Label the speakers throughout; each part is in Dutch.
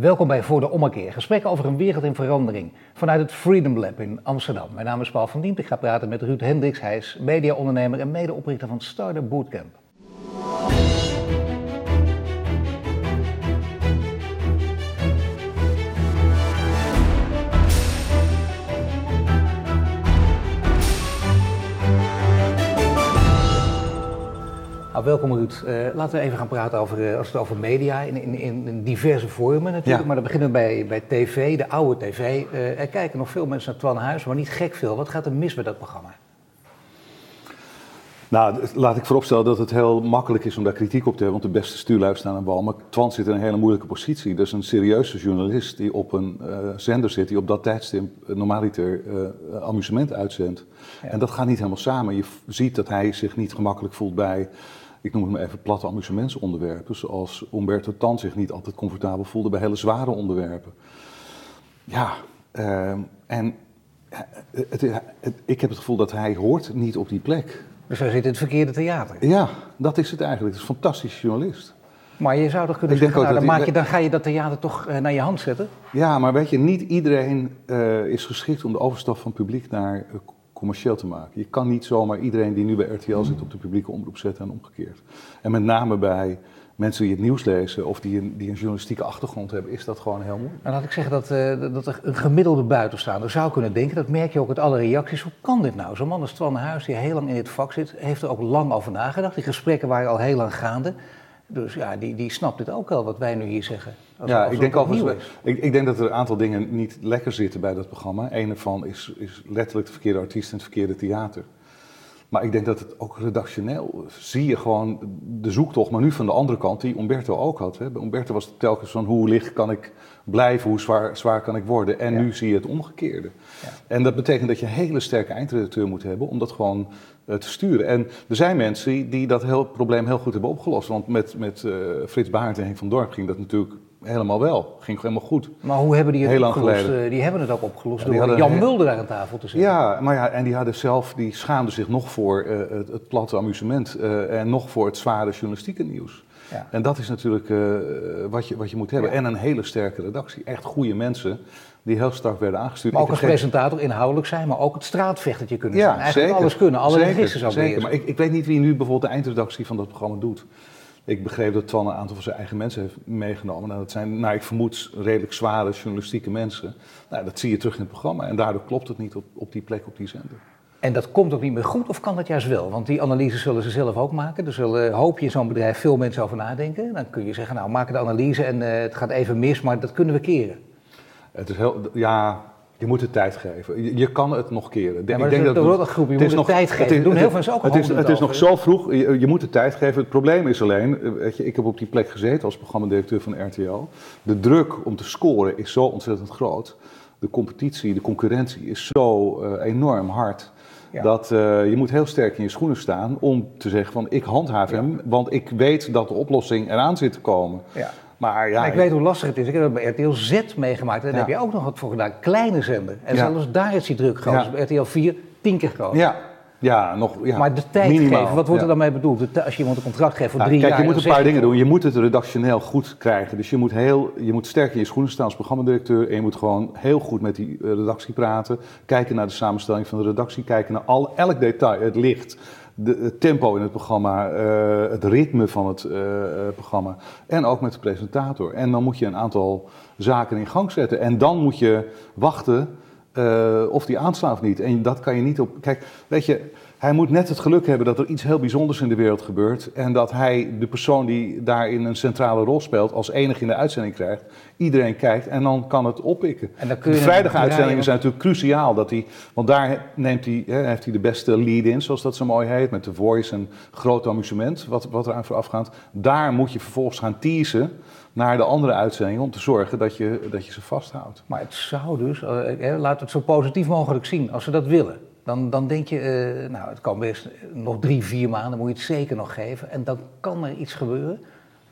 Speaker 1: Welkom bij Voor de Ommekeer. Gesprekken over een wereld in verandering. Vanuit het Freedom Lab in Amsterdam. Mijn naam is Paul van Diemt. Ik ga praten met Ruud Hendricks. Hij is mediaondernemer en medeoprichter van Startup Bootcamp. Nou, welkom Ruud. Uh, laten we even gaan praten over, uh, als het over media in, in, in diverse vormen natuurlijk. Ja. Maar dan beginnen we bij, bij tv, de oude tv. Uh, er kijken nog veel mensen naar Twan Huis, maar niet gek veel. Wat gaat er mis met dat programma?
Speaker 2: Nou, laat ik vooropstellen dat het heel makkelijk is om daar kritiek op te hebben, want de beste stuurlui staan aan wal. Maar Twan zit in een hele moeilijke positie. Dat is een serieuze journalist die op een zender zit, die op dat tijdstip normaliter amusement uitzendt. Ja. En dat gaat niet helemaal samen. Je ziet dat hij zich niet gemakkelijk voelt bij ik noem het maar even platte amusementsonderwerpen, zoals Umberto Tan zich niet altijd comfortabel voelde bij hele zware onderwerpen. Ja, uh, en het, het, ik heb het gevoel dat hij hoort niet op die plek.
Speaker 1: Dus hij zit in het verkeerde theater?
Speaker 2: Ja, dat is het eigenlijk. Het is een fantastische journalist.
Speaker 1: Maar je zou toch kunnen ik zeggen, nou, dan, maak je, dan ga je dat theater toch uh, naar je hand zetten?
Speaker 2: Ja, maar weet je, niet iedereen uh, is geschikt om de overstap van publiek naar commercieel te maken. Je kan niet zomaar iedereen die nu bij RTL zit op de publieke omroep zetten en omgekeerd. En met name bij mensen die het nieuws lezen of die een, die een journalistieke achtergrond hebben, is dat gewoon heel moeilijk.
Speaker 1: Nou, laat ik zeggen dat, uh, dat er een gemiddelde buitenstaander zou kunnen denken, dat merk je ook uit alle reacties, hoe kan dit nou? Zo'n man als Twan Huis, die heel lang in dit vak zit, heeft er ook lang over nagedacht. Die gesprekken waren al heel lang gaande. Dus ja, die, die snapt dit ook wel, wat wij nu hier zeggen.
Speaker 2: Ja, ik, denk overigens, ik, ik, denk dat er een aantal dingen niet lekker zitten bij dat programma. Een ervan is, is letterlijk de verkeerde artiest in het verkeerde theater. Maar ik denk dat het ook redactioneel zie je gewoon de zoektocht, maar nu van de andere kant, die Umberto ook had. Hè. Bij Umberto was het telkens van hoe licht kan ik blijven, hoe zwaar, zwaar kan ik worden. En nu zie je het omgekeerde. Ja. En dat betekent dat je een hele sterke eindredacteur moet hebben om dat gewoon uh, te sturen. En er zijn mensen die dat heel, probleem heel goed hebben opgelost. Want met, met uh, Frits Baart en Henk van Dorp ging dat natuurlijk helemaal wel. Ging helemaal goed.
Speaker 1: Maar hoe hebben die het Heel opgelost? Uh, die hebben het ook opgelost ja, door Jan Mulder daar aan tafel te zitten.
Speaker 2: Ja, maar ja, en die hadden zelf, die schaamden zich nog voor uh, het, het, platte amusement uh, en nog voor het zware journalistieke nieuws. Ja. En dat is natuurlijk wat, je, wat je moet hebben. Ja. En een hele sterke redactie. Echt goede mensen die heel sterk werden aangestuurd.
Speaker 1: Maar ook als presentator inhoudelijk zijn, maar ook het straatvechtertje kunnen ja, zijn. Eigenlijk zeker. alles kunnen, alle registers ook
Speaker 2: Zeker, maar ik, ik weet niet wie nu bijvoorbeeld de eindredactie van dat programma doet. Ik begreep dat Twan een aantal van zijn eigen mensen heeft meegenomen. Nou, dat zijn, nou, ik vermoed, redelijk zware journalistieke mensen. Nou, dat zie je terug in het programma en daardoor klopt het niet op, op die plek, op die zender.
Speaker 1: En dat komt ook niet meer goed of kan dat juist wel? Want die analyses zullen ze zelf ook maken. Er zullen, hoop je in zo'n bedrijf veel mensen over nadenken. Dan kun je zeggen, nou maak de analyse en uh, het gaat even mis, maar dat kunnen we keren.
Speaker 2: Het is heel, ja, je moet het tijd geven. Je, kan het nog keren.
Speaker 1: Ja, maar ik denk dat het, groep, je moet het tijd geven. Het is, doen heel veel mensen ook
Speaker 2: Het is, het is nog zo vroeg, je, je, moet de tijd geven. Het probleem is alleen, eh, weet je, ik heb op die plek gezeten als programmadirecteur van RTL. De druk om te scoren is zo ontzettend groot. De competitie, de concurrentie is zo uh, enorm hard. Ja. Dat uh, je moet heel sterk in je schoenen staan om te zeggen van ik handhaaf ja. hem, want ik weet dat de oplossing eraan zit te komen.
Speaker 1: Ja. Maar ja, ik weet hoe lastig het is. Ik heb het bij RTL Z meegemaakt. En daar heb je ook nog wat voor gedaan. Kleine zender. En zelfs daar is die druk groot. Dus RTL 4 tien keer groot.
Speaker 2: Ja, ja, nog, ja,
Speaker 1: maar de tijd minimaal, geven, wat wordt er dan mee bedoeld? Als je iemand een contract geeft voor nou, drie
Speaker 2: kijk,
Speaker 1: jaar...
Speaker 2: Kijk, je moet een paar dingen doen. Je moet het redactioneel goed krijgen. Dus je moet, heel, je moet sterk in je schoenen staan als programmadirecteur. En je moet gewoon heel goed met die redactie praten. Kijken naar de samenstelling van de redactie. Kijken naar al, elk detail. Het licht, de, het tempo in het programma, uh, het ritme van het uh, programma. En ook met de presentator. En dan moet je een aantal zaken in gang zetten. En dan moet je wachten of die aanslaat of niet. En dat kan je niet op. Kijk, weet je. Hij moet net het geluk hebben dat er iets heel bijzonders in de wereld gebeurt. En dat hij, de persoon die daarin een centrale rol speelt, als enige in de uitzending krijgt. Iedereen kijkt en dan kan het oppikken. En dan kun je de vrijdag uitzendingen zijn natuurlijk cruciaal. Dat hij, want daar neemt hij, hè, heeft hij de beste lead-in, zoals dat zo mooi heet. Met de voice en groot amusement, wat, wat eraan voorafgaat. Daar moet je vervolgens gaan teasen naar de andere uitzendingen om te zorgen dat je, dat je ze vasthoudt.
Speaker 1: Maar het zou dus, uh, laten we het zo positief mogelijk zien, als ze dat willen. Dan, dan denk je, uh, nou, het kan best nog drie, vier maanden, moet je het zeker nog geven. En dan kan er iets gebeuren.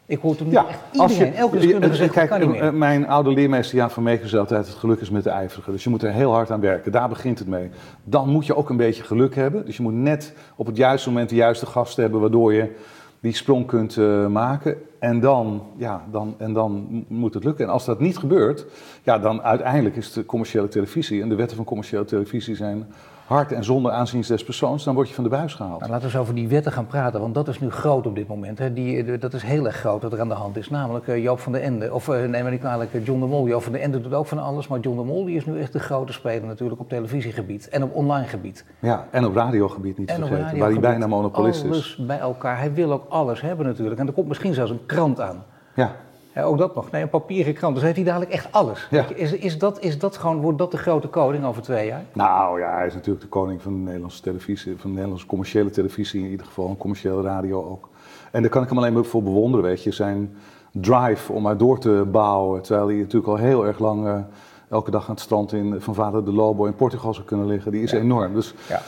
Speaker 1: Ik hoor nu ja, echt iedereen, je, elke deskundige zegt, kijk, kan niet meer.
Speaker 2: Mijn oude leermeester Jan van Meeken zei altijd, het geluk is met de ijverige. Dus je moet er heel hard aan werken, daar begint het mee. Dan moet je ook een beetje geluk hebben. Dus je moet net op het juiste moment de juiste gasten hebben, waardoor je die sprong kunt uh, maken. En dan, ja, dan, en dan moet het lukken. En als dat niet gebeurt, ja, dan uiteindelijk is de commerciële televisie en de wetten van commerciële televisie zijn hard en zonder aanzien des persoons, dan word je van de buis gehaald.
Speaker 1: Nou, laten we eens over die wetten gaan praten, want dat is nu groot op dit moment. Hè. Die, eh, dat is heel erg groot wat er aan de hand is. Namelijk uh, Joop van der Ende, of uh, nee, maar niet kwalijk, John de Mol. Joop van der Ende doet ook van alles, maar John de Mol die is nu echt de grote speler natuurlijk op televisiegebied en op online gebied.
Speaker 2: Ja, en op radiogebied niet en vergeten, waar hij bijna monopolist
Speaker 1: alles is. bij elkaar. Hij wil ook alles hebben natuurlijk. En er komt misschien zelfs een krant aan.
Speaker 2: Ja.
Speaker 1: Ja, ook dat nog. Nee, een papieren krant. Dus heeft hij dadelijk echt alles. Ja. Is, is, dat, is dat gewoon, wordt dat de grote koning over twee jaar?
Speaker 2: Nou ja, hij is natuurlijk de koning van de Nederlandse televisie, van de Nederlandse commerciële televisie in ieder geval, en commerciële radio ook. En daar kan ik hem alleen maar voor bewonderen, weet je. Zijn drive om maar door te bouwen, terwijl hij natuurlijk al heel erg lang uh, elke dag aan het strand in, van Vader de Lobo in Portugal zou kunnen liggen, die is enorm. Dus ja.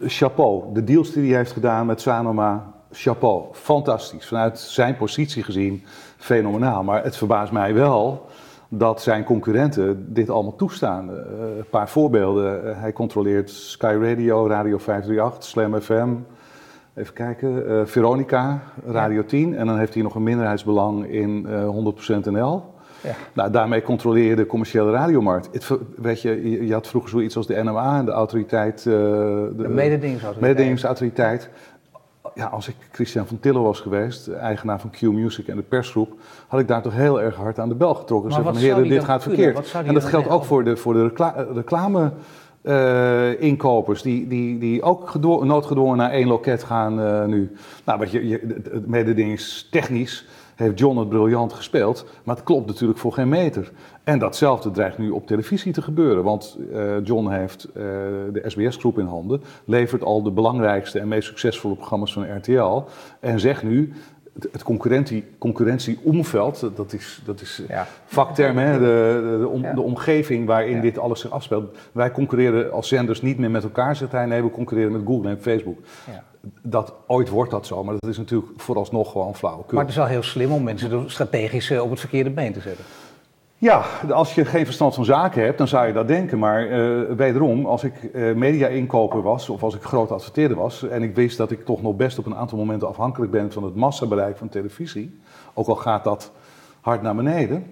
Speaker 2: chapeau. De deals die hij heeft gedaan met Sanoma, chapeau. Fantastisch. Vanuit zijn positie gezien fenomenaal. Maar het verbaast mij wel dat zijn concurrenten dit allemaal toestaan. Uh, een paar voorbeelden. Uh, hij controleert Sky Radio, Radio 538, Slam FM. Even kijken, uh, Veronica, Radio 10. En dan heeft hij nog een minderheidsbelang in 100% NL. Ja. Nou, daarmee controleer je de commerciële radiomarkt. Het, weet je, je had vroeger zoiets als de NMA, de autoriteit...
Speaker 1: de, de mededingingsautoriteit.
Speaker 2: mededingingsautoriteit ja, als ik Christian van Tillo was geweest, eigenaar van Q Music en de persgroep, had ik daar toch heel erg hard aan de bel getrokken. Zeg van heren, dit gaat verkeerd. En dat geldt ook voor de, voor de reclame. Uh, inkopers die, die, die ook noodgedwongen naar één loket gaan uh, nu. Nou, wat je, je, mededingingstechnisch heeft John het briljant gespeeld, maar het klopt natuurlijk voor geen meter. En datzelfde dreigt nu op televisie te gebeuren, want uh, John heeft uh, de SBS-groep in handen, levert al de belangrijkste en meest succesvolle programma's van RTL en zegt nu, het concurrentie, concurrentie-omveld, dat is, dat is ja. vakterm, hè? De, de, de, de, omgeving waarin dit alles zich afspeelt. Wij concurreren als zenders niet meer met elkaar, zegt hij. Nee, we concurreren met Google en Facebook. Ja dat ooit wordt dat zo, maar dat is natuurlijk vooralsnog gewoon flauw.
Speaker 1: Maar het is wel heel slim om mensen strategisch op het verkeerde been te zetten.
Speaker 2: Ja, als je geen verstand van zaken hebt, dan zou je dat denken. Maar uh, wederom, als ik uh, media-inkoper was, of als ik groot adverteerder was, en ik wist dat ik toch nog best op een aantal momenten afhankelijk ben van het massabereik van televisie, ook al gaat dat hard naar beneden,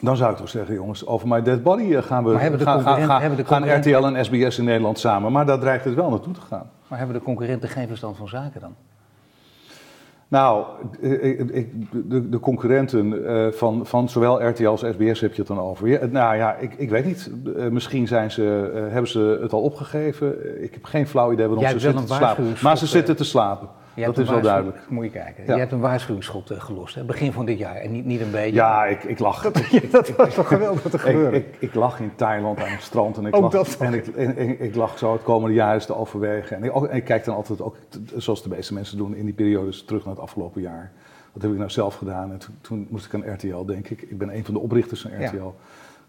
Speaker 2: dan zou ik toch zeggen, jongens, over my dead body eh, gaan we gaan, gaan, gaan RTL en SBS in Nederland samen. Maar daar dreigt het wel naartoe te gaan.
Speaker 1: Maar hebben de concurrenten geen verstand van zaken dan?
Speaker 2: Nou, ik, de, de, concurrenten eh, van, van zowel RTL als SBS heb je het dan over. Nou ja, ik, ik weet niet. Eh, misschien zijn ze, hebben ze het al opgegeven. Ik heb geen flauw idee waarom ze zitten te slapen. Maar ze zitten te slapen dat is wel duidelijk.
Speaker 1: Moet je kijken. Je hebt een waarschuwingsschot uh, gelost, hè? begin van dit jaar. En niet, niet een beetje.
Speaker 2: Ja, ik, ik lach.
Speaker 1: dat was toch geweldig wat er gebeurde.
Speaker 2: Ik, ik, ik, lach in Thailand aan het strand. En ik, lach, dat en ik, en, ik lach zo het komende jaar eens te overwegen. En ik, en ik kijk dan altijd ook, zoals de meeste mensen doen in die periodes, terug naar het afgelopen jaar. Wat heb ik nou zelf gedaan? En toen, toen moest ik aan RTL, denk ik. Ik ben een van de oprichters van RTL.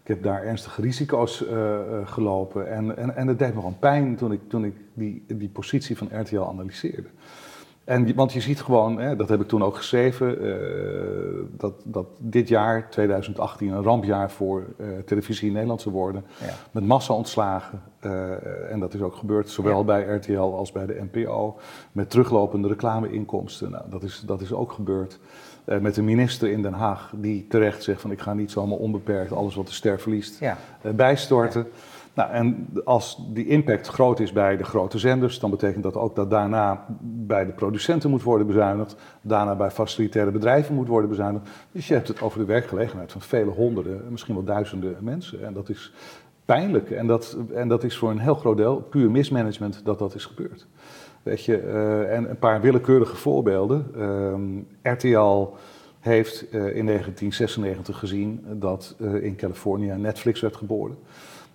Speaker 2: Ik heb daar ernstige risico's uh, uh, gelopen. En, en, en het deed me gewoon pijn toen ik, toen ik die, die positie van RTL analyseerde. En, want je ziet gewoon, hè, dat heb ik toen ook geschreven, uh, dat, dat dit jaar, 2018, een rampjaar voor uh, televisie in Nederland zou worden. Ja. Met massa ontslagen. Uh, en dat is ook gebeurd, zowel ja. bij RTL als bij de NPO. Met teruglopende reclameinkomsten. Nou, dat, is, dat is ook gebeurd. met de minister in Den Haag, die terecht zegt van ik ga niet zomaar onbeperkt alles wat de ster verliest ja. bijstorten. Nou, en als die impact groot is bij de grote zenders, dan betekent dat ook dat daarna bij de producenten moet worden bezuinigd, daarna bij facilitaire bedrijven moet worden bezuinigd. Dus je hebt het over de werkgelegenheid van vele honderden, misschien wel duizenden mensen. En dat is pijnlijk. En dat, en dat is voor een heel groot deel puur mismanagement dat dat is gebeurd. Weet je, uh, en een paar willekeurige voorbeelden. Uh, RTL heeft uh, in 1996 gezien dat uh, in Californië Netflix werd geboren.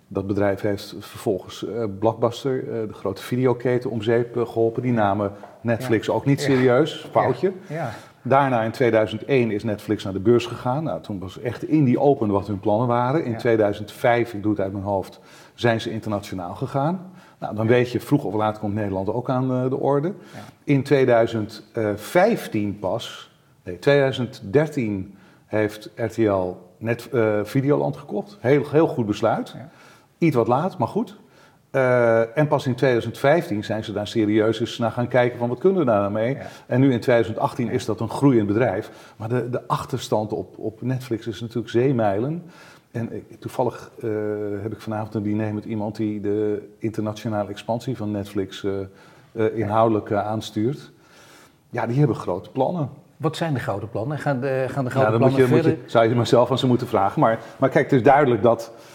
Speaker 2: Dat bedrijf heeft vervolgens uh, Blockbuster, uh, de grote videoketen, om zeep uh, geholpen. Die namen Netflix ook niet serieus, foutje. Ja. Daarna in 2001 is Netflix naar de beurs gegaan. Nou, toen was echt in die open wat hun plannen waren. In 2005, ik doe het uit mijn hoofd, zijn ze internationaal gegaan. Nou, dan weet je, vroeg of laat komt Nederland ook aan de orde. In 2015 pas, nee, 2013 heeft RTL net Videoland gekocht. Heel, heel goed besluit. Iets wat laat, maar goed. Eh, en pas in 2015 zijn ze daar serieus eens naar gaan kijken van wat kunnen we daar nou mee.
Speaker 1: Ja.
Speaker 2: En nu in 2018 is dat een groeiend bedrijf. Maar de, de achterstand op, op Netflix is natuurlijk zeemijlen. En ik- toevallig eh, heb ik vanavond een diner met iemand die de internationale expansie van Netflix eh, eh, inhoudelijk eh, aanstuurt. Ja, die hebben grote plannen.
Speaker 1: Wat zijn de grote plannen? Gaan de, gaan de grote
Speaker 2: Ja, dan
Speaker 1: plannen
Speaker 2: moet je, moet je, zou je mezelf aan ze moeten vragen. Maar, maar kijk, het is duidelijk dat eh, eh,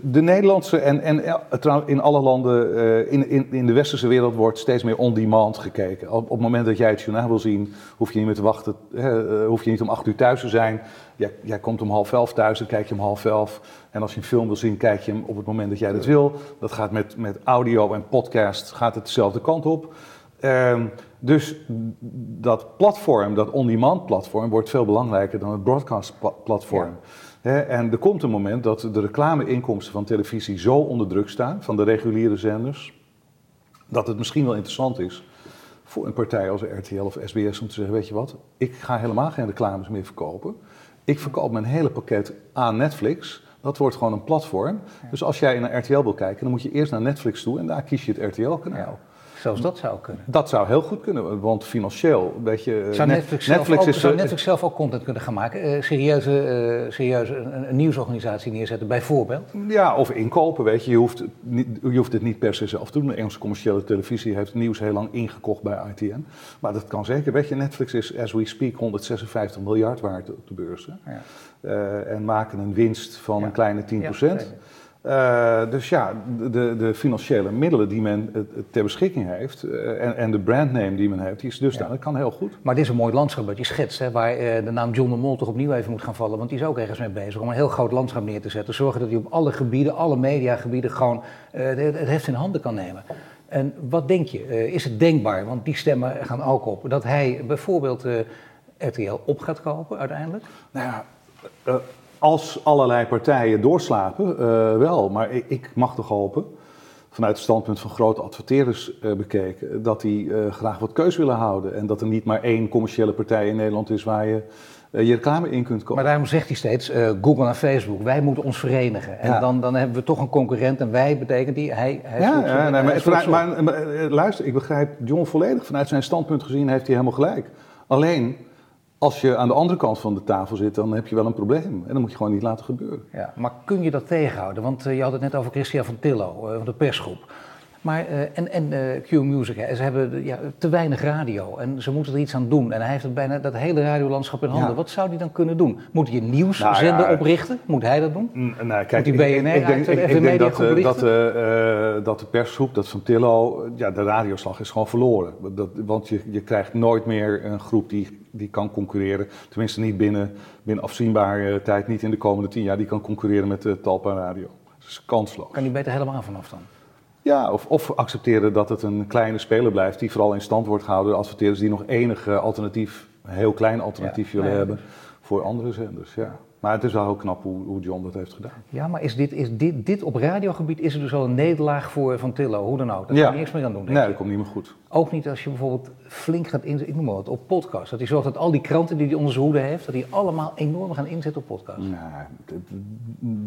Speaker 2: de Nederlandse en, en eh, trouw- in alle landen eh, in, in, in de westerse wereld wordt steeds meer on-demand gekeken. Op, op het moment dat jij het journaal wil zien, hoef je niet meer te wachten. hè, eh, hoef je niet om acht uur thuis te zijn. Jij, jij komt om half elf thuis, dan kijk je om half elf. En als je een film wil zien, kijk je hem op het moment dat jij dat wil. Dat gaat met, met audio en podcast gaat het dezelfde kant op. Ehm, dus dat platform, dat on-demand platform, wordt veel belangrijker dan het broadcast pla- platform. En er komt een moment dat de reclameinkomsten van televisie zo onder druk staan, van de reguliere zenders, dat het misschien wel interessant is voor een partij als RTL of SBS om te zeggen, weet je wat, ik ga helemaal geen reclames meer verkopen. Ik verkoop mijn hele pakket aan Netflix. Dat wordt gewoon een platform. Dus als jij naar RTL wil kijken, dan moet je eerst naar Netflix toe en daar kies je het RTL-kanaal.
Speaker 1: Ja. Zelfs dat zou kunnen.
Speaker 2: Dat zou heel goed kunnen, want financieel, weet je...
Speaker 1: Zou
Speaker 2: Net-
Speaker 1: Netflix, zelf ook,
Speaker 2: is...
Speaker 1: zou Netflix zelf ook content kunnen gaan maken? Eh, serieuze, eh, serieuze een, een nieuwsorganisatie neerzetten, bijvoorbeeld?
Speaker 2: Ja, of inkopen, weet je. Je hoeft, niet, je hoeft het niet per se zelf te doen. De Engelse commerciële televisie heeft nieuws heel lang ingekocht bij ITN. Maar dat kan zeker. Weet je, Netflix is, as we speak, 156 miljard waard op de beurs. hè.
Speaker 1: Ja.
Speaker 2: Eh, en maken een winst van
Speaker 1: Ja.
Speaker 2: een kleine 10
Speaker 1: Ja,
Speaker 2: Eh, dus ja, de, de financiële middelen die men eh, ter beschikking heeft eh, en, en de brandname die men heeft, die is dus
Speaker 1: Ja.
Speaker 2: dat kan heel goed.
Speaker 1: Maar dit is een mooi landschap dat je schetst, hè, waar de naam John de Mol toch opnieuw even moet gaan vallen. Want die is ook ergens mee bezig om een heel groot landschap neer te zetten. Zorgen dat hij op alle gebieden, alle mediagebieden, gewoon het, het heft in handen kan nemen. En wat denk je? Is het denkbaar, want die stemmen gaan ook op, dat hij bijvoorbeeld RTL op gaat kopen uiteindelijk?
Speaker 2: Nou ja, als allerlei partijen doorslapen, eh, wel. Maar ik, ik mag toch hopen, vanuit het standpunt van grote adverteerders eh, bekeken, dat die eh, graag wat keus willen houden. En dat er niet maar één commerciële partij in Nederland is waar je je reclame in kunt kopen.
Speaker 1: Maar daarom zegt hij steeds, Google en Facebook, wij moeten ons verenigen. En
Speaker 2: Ja.
Speaker 1: dan, dan hebben we toch een concurrent en wij betekent die, hij, hij
Speaker 2: Ja, ja, nee, maar,
Speaker 1: hij
Speaker 2: vanuit- maar, maar, luister, ik begrijp John volledig. Vanuit zijn standpunt gezien heeft hij helemaal gelijk. Alleen, als je aan de andere kant van de tafel zit, dan heb je wel een probleem. En dat moet je gewoon niet laten gebeuren.
Speaker 1: Ja, maar kun je dat tegenhouden? Want eh, je had het net over Christian van Tillo, eh, van de persgroep. Maar, eh, en en eh, Q Music, hè, ze hebben eh, ja, te weinig radio en ze moeten er iets aan doen. En hij heeft het bijna dat hele radiolandschap in handen.
Speaker 2: Ja.
Speaker 1: Wat zou hij dan kunnen doen? Moet hij een nieuwszender
Speaker 2: Nou ja,
Speaker 1: oprichten? Moet hij dat doen?
Speaker 2: Mm, Nee,
Speaker 1: Moet
Speaker 2: kijk,
Speaker 1: die
Speaker 2: ik-
Speaker 1: BNR
Speaker 2: ik, denk, ik, denk dat, eh, dat, eh, eh, dat de persgroep, dat van Tillo, ja, de radioslag is gewoon verloren. Dat, want je, je krijgt nooit meer een groep die, die kan concurreren. Tenminste niet binnen, binnen afzienbare tijd, niet in de komende tien jaar, die kan concurreren met de Talpa Radio. Dat is kansloos.
Speaker 1: Kan hij beter helemaal vanaf dan?
Speaker 2: Ja, of, of accepteren dat het een kleine speler blijft die vooral in stand wordt gehouden door adverteerders die nog enig eh, alternatief, een heel klein alternatief
Speaker 1: Ja.
Speaker 2: willen hebben voor andere zenders. Ja. Maar het is wel heel knap hoe, hoe John dat heeft gedaan.
Speaker 1: Ja, maar is dit, is dit, dit op radiogebied is er dus al een nederlaag voor Van Tillo, hoe dan ook. Daar
Speaker 2: Ja.
Speaker 1: kan je niks meer aan doen. denk
Speaker 2: Nee, dat komt niet meer goed.
Speaker 1: Ook niet als je bijvoorbeeld flink gaat inzetten, ik noem maar wat, op podcast. Dat hij zorgt dat al die kranten die hij onder zijn hoede heeft, dat die allemaal enorm gaan inzetten op podcast.
Speaker 2: Nee, d-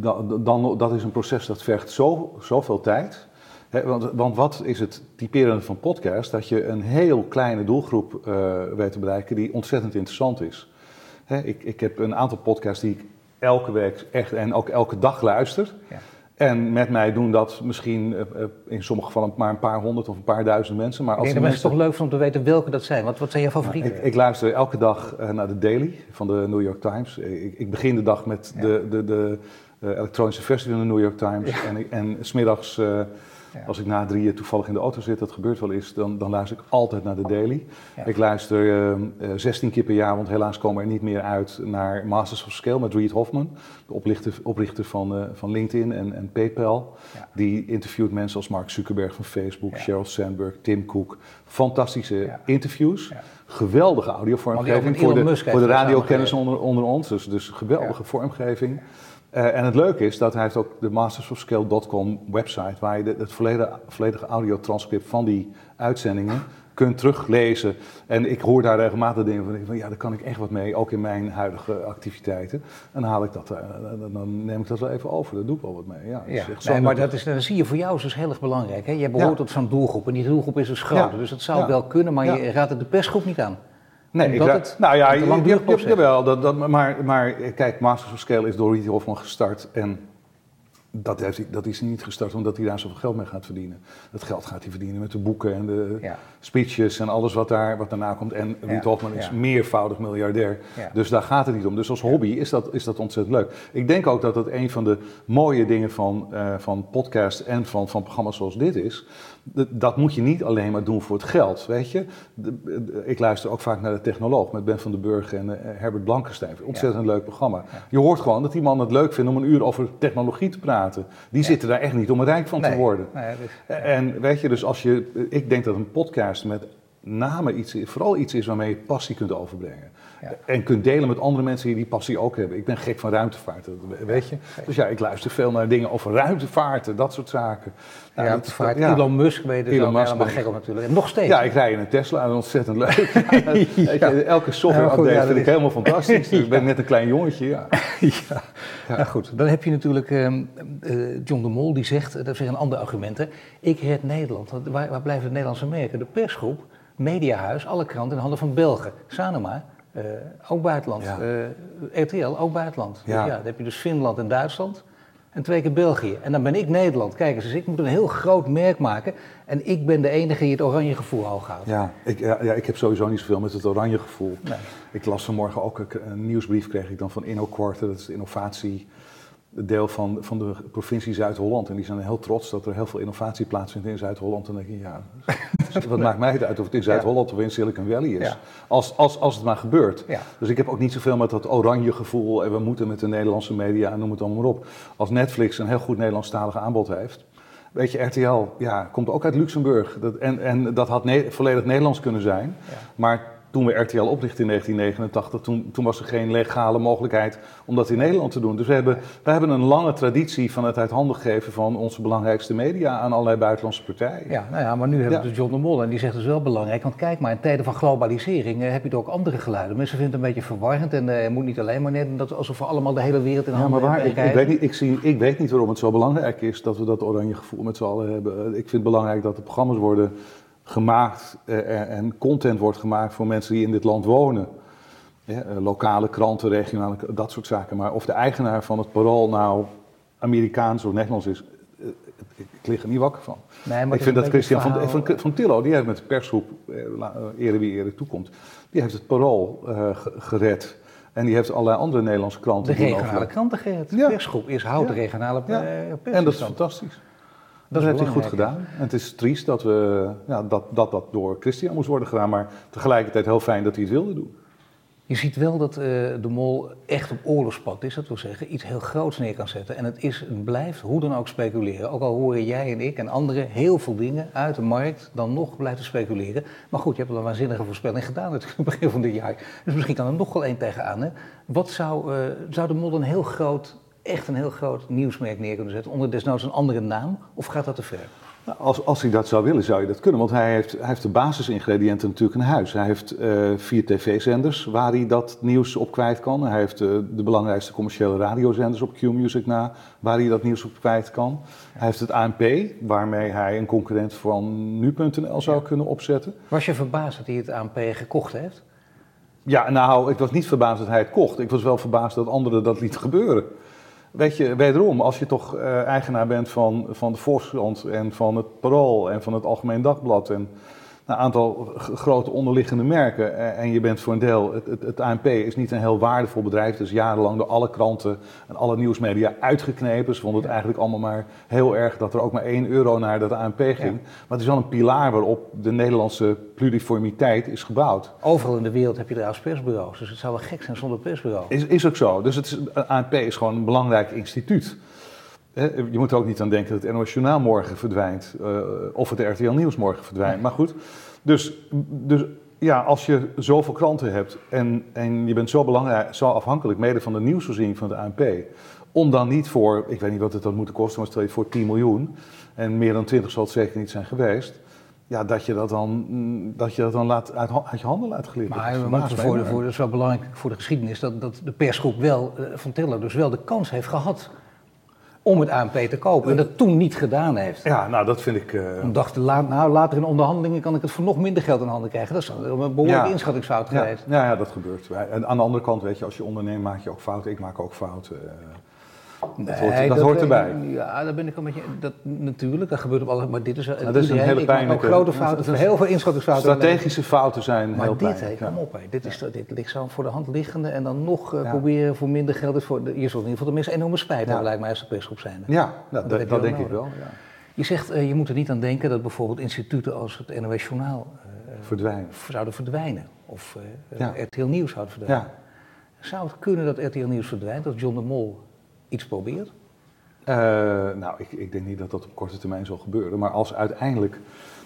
Speaker 2: d- dan, dat is een proces dat vergt zo, zoveel tijd. Want, want wat is het typerende van podcast? Dat je een heel kleine doelgroep eh, weet te bereiken die ontzettend interessant is. Ik, ik heb een aantal podcasts die ik elke week echt en ook elke dag luister.
Speaker 1: Ja.
Speaker 2: En met mij doen dat misschien eh, eh, in sommige gevallen maar een paar honderd of een paar duizend mensen. Maar
Speaker 1: Ik
Speaker 2: als
Speaker 1: denk mensen
Speaker 2: mensen
Speaker 1: toch leuk om te weten welke dat zijn. Wat, wat zijn jouw favorieten?
Speaker 2: ik, ik luister elke dag naar de Daily van de New York Times. Ik, ik begin de dag met
Speaker 1: Ja.
Speaker 2: de, de, de elektronische versie van de New York Times. En, en smiddags,
Speaker 1: Ja.
Speaker 2: als ik na drieën toevallig in de auto zit, dat gebeurt wel eens, dan, dan luister ik altijd naar de Daily.
Speaker 1: Ja.
Speaker 2: Ik luister eh, eh, 16 keer per jaar, want helaas komen er niet meer uit, naar Masters of Scale met Reed Hoffman. De oprichter, oprichter van, eh, van LinkedIn en, en PayPal.
Speaker 1: Ja.
Speaker 2: Die interviewt mensen als Mark Zuckerberg van Facebook. Sheryl Sandberg, Tim Cook. Fantastische interviews. Geweldige audiovormgeving voor de, voor de radiokennis onder, onder ons. Dus, dus geweldige vormgeving. Eh, en het leuke is dat hij heeft ook de mastersofscale.com website... waar je de- het volledige, volledige audiotranscript van die uitzendingen kunt teruglezen. En ik hoor daar regelmatig dingen van, van ja, daar kan ik echt wat mee, ook in mijn huidige activiteiten. En dan haal ik dat, eh, dan- neem ik dat wel even over, daar doe ik wel wat mee. Ja,
Speaker 1: nee,
Speaker 2: zo
Speaker 1: maar dat, is, dat zie je voor jou is dus heel erg belangrijk. Hè? Jij behoort
Speaker 2: Ja.
Speaker 1: tot zo'n doelgroep en die doelgroep is dus groter.
Speaker 2: Ja.
Speaker 1: Dus dat zou wel kunnen, maar je raadt het de persgroep niet aan.
Speaker 2: Nee, ik
Speaker 1: het
Speaker 2: nou ja, je, je-
Speaker 1: is.
Speaker 2: jawel, dat, dat, maar, maar kijk, Masters of Scale is door Rieter Hofman gestart en dat, heeft, hij- dat is niet gestart omdat hij daar zoveel geld mee gaat verdienen. Dat geld gaat hij verdienen met de boeken en de
Speaker 1: Ja.
Speaker 2: speeches en alles wat, daar, wat daarna komt. En Rieter Hofman is meervoudig miljardair,
Speaker 1: Ja.
Speaker 2: dus daar gaat het niet om. Dus als hobby is dat, is dat ontzettend leuk. Ik denk ook dat het een van de mooie dingen van, eh van podcast en van, van programma's zoals dit is. Dat moet je niet alleen maar doen voor het geld, weet je. De- de- ik luister ook vaak naar de Technoloog met Ben van den Burg en eh, Herbert Blankenstein. Ontzettend leuk programma. Je hoort gewoon dat die man het leuk vindt om een uur over technologie te praten. Die zitten daar echt niet om rijk van te worden.
Speaker 1: Nee, dus-
Speaker 2: En weet je, dus als je, ik denk dat een podcast met name iets, vooral iets is waarmee je passie kunt overbrengen.
Speaker 1: Ja.
Speaker 2: En kunt delen met andere mensen die die passie ook hebben. Ik ben gek van ruimtevaart, dat weet je. Dus ja, ik luister veel naar dingen over ruimtevaarten, dat soort zaken. Nou, dat-.
Speaker 1: Elon Musk
Speaker 2: Elon
Speaker 1: ook
Speaker 2: Musk
Speaker 1: helemaal
Speaker 2: ben
Speaker 1: gek op natuurlijk. En nog steeds.
Speaker 2: Ja, ik rij in een Tesla, dat is ontzettend leuk. Je, elke software update vind ik helemaal fantastisch. Ik ben net een klein jongetje, ja.
Speaker 1: ja. Nou goed, dan heb je natuurlijk ehm, eh, John de Mol die zegt, eh, dat is weer een ander argument. Hè. Ik red Nederland. Waar, waar blijven de Nederlandse merken? De persgroep, Mediahuis, alle kranten in handen van Belgen. Sanoma, eh, ook buitenland.
Speaker 2: Ja.
Speaker 1: Eh, RTL, ook buitenland.
Speaker 2: Ja.
Speaker 1: Dus ja, dan heb je dus Finland en Duitsland. En twee keer België. En dan ben ik Nederland. Kijk eens, dus ik moet een heel groot merk maken. En ik ben de enige die het oranje gevoel hoog houdt.
Speaker 2: Ja ik, ja, ik heb sowieso niet zoveel met het oranje gevoel.
Speaker 1: Nee.
Speaker 2: Ik las vanmorgen ook een, nieuwsbrief kreeg ik dan van InnoQuarter, dat is innovatie deel van, van de provincie Zuid-Holland. En die zijn heel trots dat er heel veel innovatie plaatsvindt in Zuid-Holland. En dan denk je, ja, wat maakt mij het uit of het in Zuid-Holland of in Silicon Valley is. Als, als, als het maar gebeurt. Dus ik heb ook niet zoveel met dat oranje gevoel en we moeten met de Nederlandse media en noem het allemaal maar op. Als Netflix een heel goed Nederlandstalig aanbod heeft. Weet je, RTL ja, komt ook uit Luxemburg. Dat, en, en dat had ne- volledig Nederlands kunnen zijn. Maar toen we RTL oprichtten in 1989, toen, toen was er geen legale mogelijkheid om dat in Nederland te doen. Dus we hebben, we hebben een lange traditie van het uit handen geven van onze belangrijkste media aan allerlei buitenlandse partijen.
Speaker 1: Ja, nou ja, maar nu hebben we
Speaker 2: Ja.
Speaker 1: dus John de Mol en die zegt dus wel belangrijk. Want kijk maar, in tijden van globalisering eh, heb je er ook andere geluiden. Mensen vinden het een beetje verwarrend en eh, je moet niet alleen maar net dat alsof we allemaal de hele wereld in
Speaker 2: Ja,
Speaker 1: handen
Speaker 2: maar waar,
Speaker 1: hebben.
Speaker 2: ik, ik, weet niet, ik, zie, ik weet niet waarom het zo belangrijk is dat we dat oranje gevoel met z'n allen hebben. Ik vind het belangrijk dat er programma's worden gemaakt eh, en- en content wordt gemaakt voor mensen die in dit land wonen. Eh, lokale kranten, regionale, dat soort zaken. Maar of de eigenaar van het parool nou Amerikaans of Nederlands is, eh, ik, lig er niet wakker van.
Speaker 1: Nee, maar
Speaker 2: ik vind dat Christian van,
Speaker 1: verhaal-
Speaker 2: van, van Tillo, die heeft met de persgroep, eh, eh, Ere wie Ere toekomt, die heeft het parool eh, ge- gered. En die heeft allerlei andere Nederlandse
Speaker 1: De
Speaker 2: kranten doen
Speaker 1: regionale kranten, Gerrit. De
Speaker 2: Ja.
Speaker 1: persgroep is houdt de regionale
Speaker 2: Ja.
Speaker 1: eh,
Speaker 2: En dat is fantastisch.
Speaker 1: Dat
Speaker 2: heeft hij goed gedaan. En het is triest dat, we, ja, dat, dat dat door Christian moest worden gedaan. Maar tegelijkertijd heel fijn dat hij het wilde doen.
Speaker 1: Je ziet wel dat eh, de mol echt op oorlogspad is, dat wil zeggen, iets heel groots neer kan zetten. En het is, het blijft hoe dan ook speculeren. Ook al horen jij en ik en anderen heel veel dingen uit de markt, dan nog blijft het speculeren. Maar goed, je hebt al een waanzinnige voorspelling gedaan natuurlijk het begin van dit jaar. Dus misschien kan er nog wel één tegenaan. Hè? Wat zou, eh, zou de mol een heel groot, echt een heel groot nieuwsmerk neer kunnen zetten, onder desnoods een andere naam? Of gaat dat te ver?
Speaker 2: Nou, als, als hij dat zou willen, zou je dat kunnen. Want hij heeft, hij heeft de basisingrediënten natuurlijk in huis. Hij heeft eh, vier tv-zenders waar hij dat nieuws op kwijt kan. Hij heeft eh, de belangrijkste commerciële radiozenders op Q-Music na, waar hij dat nieuws op kwijt kan. Hij heeft het ANP, waarmee hij een concurrent van nu.nl zou kunnen opzetten.
Speaker 1: Was je verbaasd dat hij het ANP gekocht heeft?
Speaker 2: Ja, nou, ik was niet verbaasd dat hij het kocht. Ik was wel verbaasd dat anderen dat lieten gebeuren. Weet je, wederom, als je toch eh, eigenaar bent van, van de Volkskrant en van het Parool en van het Algemeen Dagblad en een aantal grote onderliggende merken eh, en je bent voor een deel, het, het, het ANP is niet een heel waardevol bedrijf, het is jarenlang door alle kranten en alle nieuwsmedia uitgeknepen. Ze vonden het eigenlijk allemaal maar heel erg dat er ook maar 1 euro naar dat ANP ging.
Speaker 1: Ja.
Speaker 2: Maar het is wel een pilaar waarop de Nederlandse pluriformiteit is gebouwd.
Speaker 1: Overal in de wereld heb je trouwens persbureaus, dus het zou wel gek zijn zonder persbureau.
Speaker 2: Is, is ook zo. Dus het is, ANP is gewoon een belangrijk instituut. Je moet er ook niet aan denken dat het NOS Journaal morgen verdwijnt. eh, of het RTL Nieuws morgen verdwijnt. Maar goed, dus, dus ja, als je zoveel kranten hebt en, en je bent zo, belangrijk, zo afhankelijk mede van de nieuwsvoorziening van de ANP. Om dan niet voor, ik weet niet wat het had moeten kosten, maar stel je voor 10 miljoen. En meer dan 20 zal het zeker niet zijn geweest. ja, dat je dat dan, dat je, dat dan laat, uit, je handen laat glippen.
Speaker 1: Maar we moeten voor, dat is wel belangrijk voor de geschiedenis, dat, dat de persgroep wel, eh, van Tiller dus wel de kans heeft gehad om het ANP te kopen. En dat toen niet gedaan heeft.
Speaker 2: Ja, nou dat vind ik... eh,
Speaker 1: Toen dachten, la, nou later in onderhandelingen kan ik het voor nog minder geld in handen krijgen. Dat is een behoorlijke
Speaker 2: Ja.
Speaker 1: inschattingsfout
Speaker 2: ja,
Speaker 1: geweest.
Speaker 2: ja, ja, dat gebeurt. En aan de andere kant, weet je, als je onderneemt maak je ook fouten. Ik maak ook fouten. Dat hoort,
Speaker 1: Nee,
Speaker 2: dat hoort erbij.
Speaker 1: Ja, daar ben ik al met je. Dat, natuurlijk, dat gebeurt op alle. Maar dit is,
Speaker 2: is een hele pijnlijke-
Speaker 1: grote fouten,
Speaker 2: dat is-
Speaker 1: heel veel inschattingsfouten.
Speaker 2: Strategische fouten zijn
Speaker 1: Maar
Speaker 2: heel
Speaker 1: dit,
Speaker 2: pijnlijk.
Speaker 1: hè,
Speaker 2: ja.
Speaker 1: kom op, hè. Dit, is, dit ligt zo voor de hand liggende en dan nog eh, proberen voor minder geld. is voor, je zult in ieder geval tenminste enorme spijt hebben, lijkt mij, als de persgroep zijn.
Speaker 2: Ja, nou,
Speaker 1: Dat
Speaker 2: dat, denk ik wel. Ja.
Speaker 1: Je zegt, eh, je moet er niet aan denken dat bijvoorbeeld instituten als het NOS Journaal eh,
Speaker 2: Verdwijnen.
Speaker 1: zouden verdwijnen. Of eh,
Speaker 2: Ja.
Speaker 1: RTL Nieuws zouden verdwijnen.
Speaker 2: Ja.
Speaker 1: Zou het kunnen dat RTL Nieuws verdwijnt, dat John de Mol iets probeert?
Speaker 2: Eh, nou, ik, ik denk niet dat dat op korte termijn zal gebeuren. Maar als uiteindelijk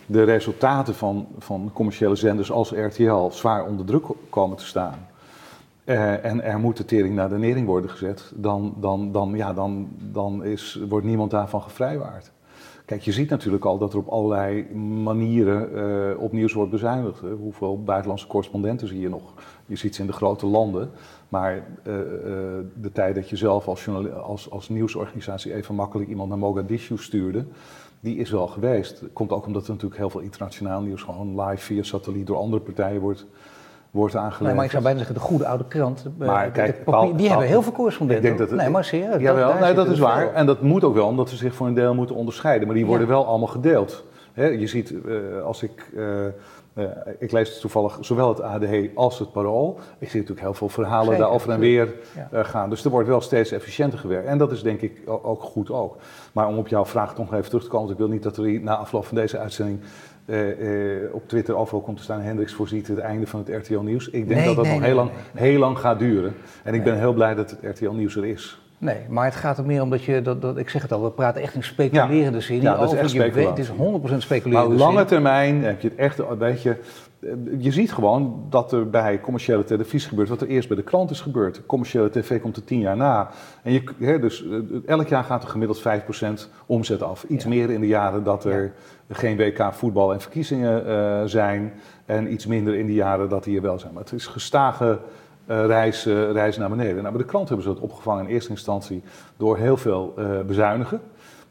Speaker 2: de resultaten van, van commerciële zenders als RTL zwaar onder druk komen te staan. eh, en er moet de tering naar de nering worden gezet, dan, dan, dan, ja, dan, dan is, wordt niemand daarvan gevrijwaard. Kijk, je ziet natuurlijk al dat er op allerlei manieren eh, op nieuws wordt bezuinigd. Hè. Hoeveel buitenlandse correspondenten zie je nog? Je ziet ze in de grote landen. Maar eh, eh, de tijd dat je zelf als, als, als nieuwsorganisatie even makkelijk iemand naar Mogadishu stuurde, die is wel geweest. Komt ook omdat er natuurlijk heel veel internationaal nieuws gewoon live via satelliet door andere partijen wordt, wordt
Speaker 1: Nee,
Speaker 2: aangeleverd.
Speaker 1: maar ik zou bijna zeggen, de goede oude krant, eh,
Speaker 2: Maar
Speaker 1: de-
Speaker 2: kijk,
Speaker 1: de papier-
Speaker 2: Paul-
Speaker 1: die hebben heel veel correspondenten.
Speaker 2: Ik denk dat
Speaker 1: nee, maar serieus.
Speaker 2: Jawel,
Speaker 1: daar
Speaker 2: nee, dat is waar.
Speaker 1: veel.
Speaker 2: En dat moet ook wel, omdat ze zich voor een deel moeten onderscheiden. Maar die worden
Speaker 1: Ja.
Speaker 2: wel allemaal gedeeld. Je ziet, eh, als ik... eh, ik lees toevallig zowel het AD als het Parool. Ik zie natuurlijk heel veel verhalen
Speaker 1: Zeker,
Speaker 2: daarover en weer
Speaker 1: Ja.
Speaker 2: gaan. Dus er wordt wel steeds efficiënter gewerkt. En dat is denk ik ook goed ook. Maar om op jouw vraag nog even terug te komen. want Ik wil niet dat er na afloop van deze uitzending op Twitter overal komt te staan. Hendricks voorziet het einde van het RTL Nieuws. Ik denk
Speaker 1: Nee,
Speaker 2: dat dat
Speaker 1: nee,
Speaker 2: nog
Speaker 1: nee,
Speaker 2: heel, lang, heel lang gaat duren. En ik ben heel blij dat het RTL Nieuws er is.
Speaker 1: Nee, maar het gaat er meer om dat je, dat, dat, ik zeg het al, we praten echt in speculerende zin.
Speaker 2: Ja, dat is
Speaker 1: over.
Speaker 2: echt
Speaker 1: Je weet-
Speaker 2: speculatie.
Speaker 1: Het is 100%
Speaker 2: Maar
Speaker 1: speculerende
Speaker 2: op lange
Speaker 1: zin.
Speaker 2: termijn heb je het echt, weet je, eh, je ziet gewoon dat er bij commerciële televisie gebeurt wat er eerst bij de krant is gebeurd. Commerciële tv komt er tien jaar na. En je, hè, dus eh, elk jaar gaat er gemiddeld 5% omzet af. Iets
Speaker 1: Ja.
Speaker 2: meer in de jaren dat er geen WK voetbal en verkiezingen eh, zijn. En iets minder in de jaren dat die er wel zijn. Maar het is gestage eh, reis, eh, reis naar beneden. Nou, bij de krant hebben ze dat opgevangen in eerste instantie door heel veel eh, bezuinigen.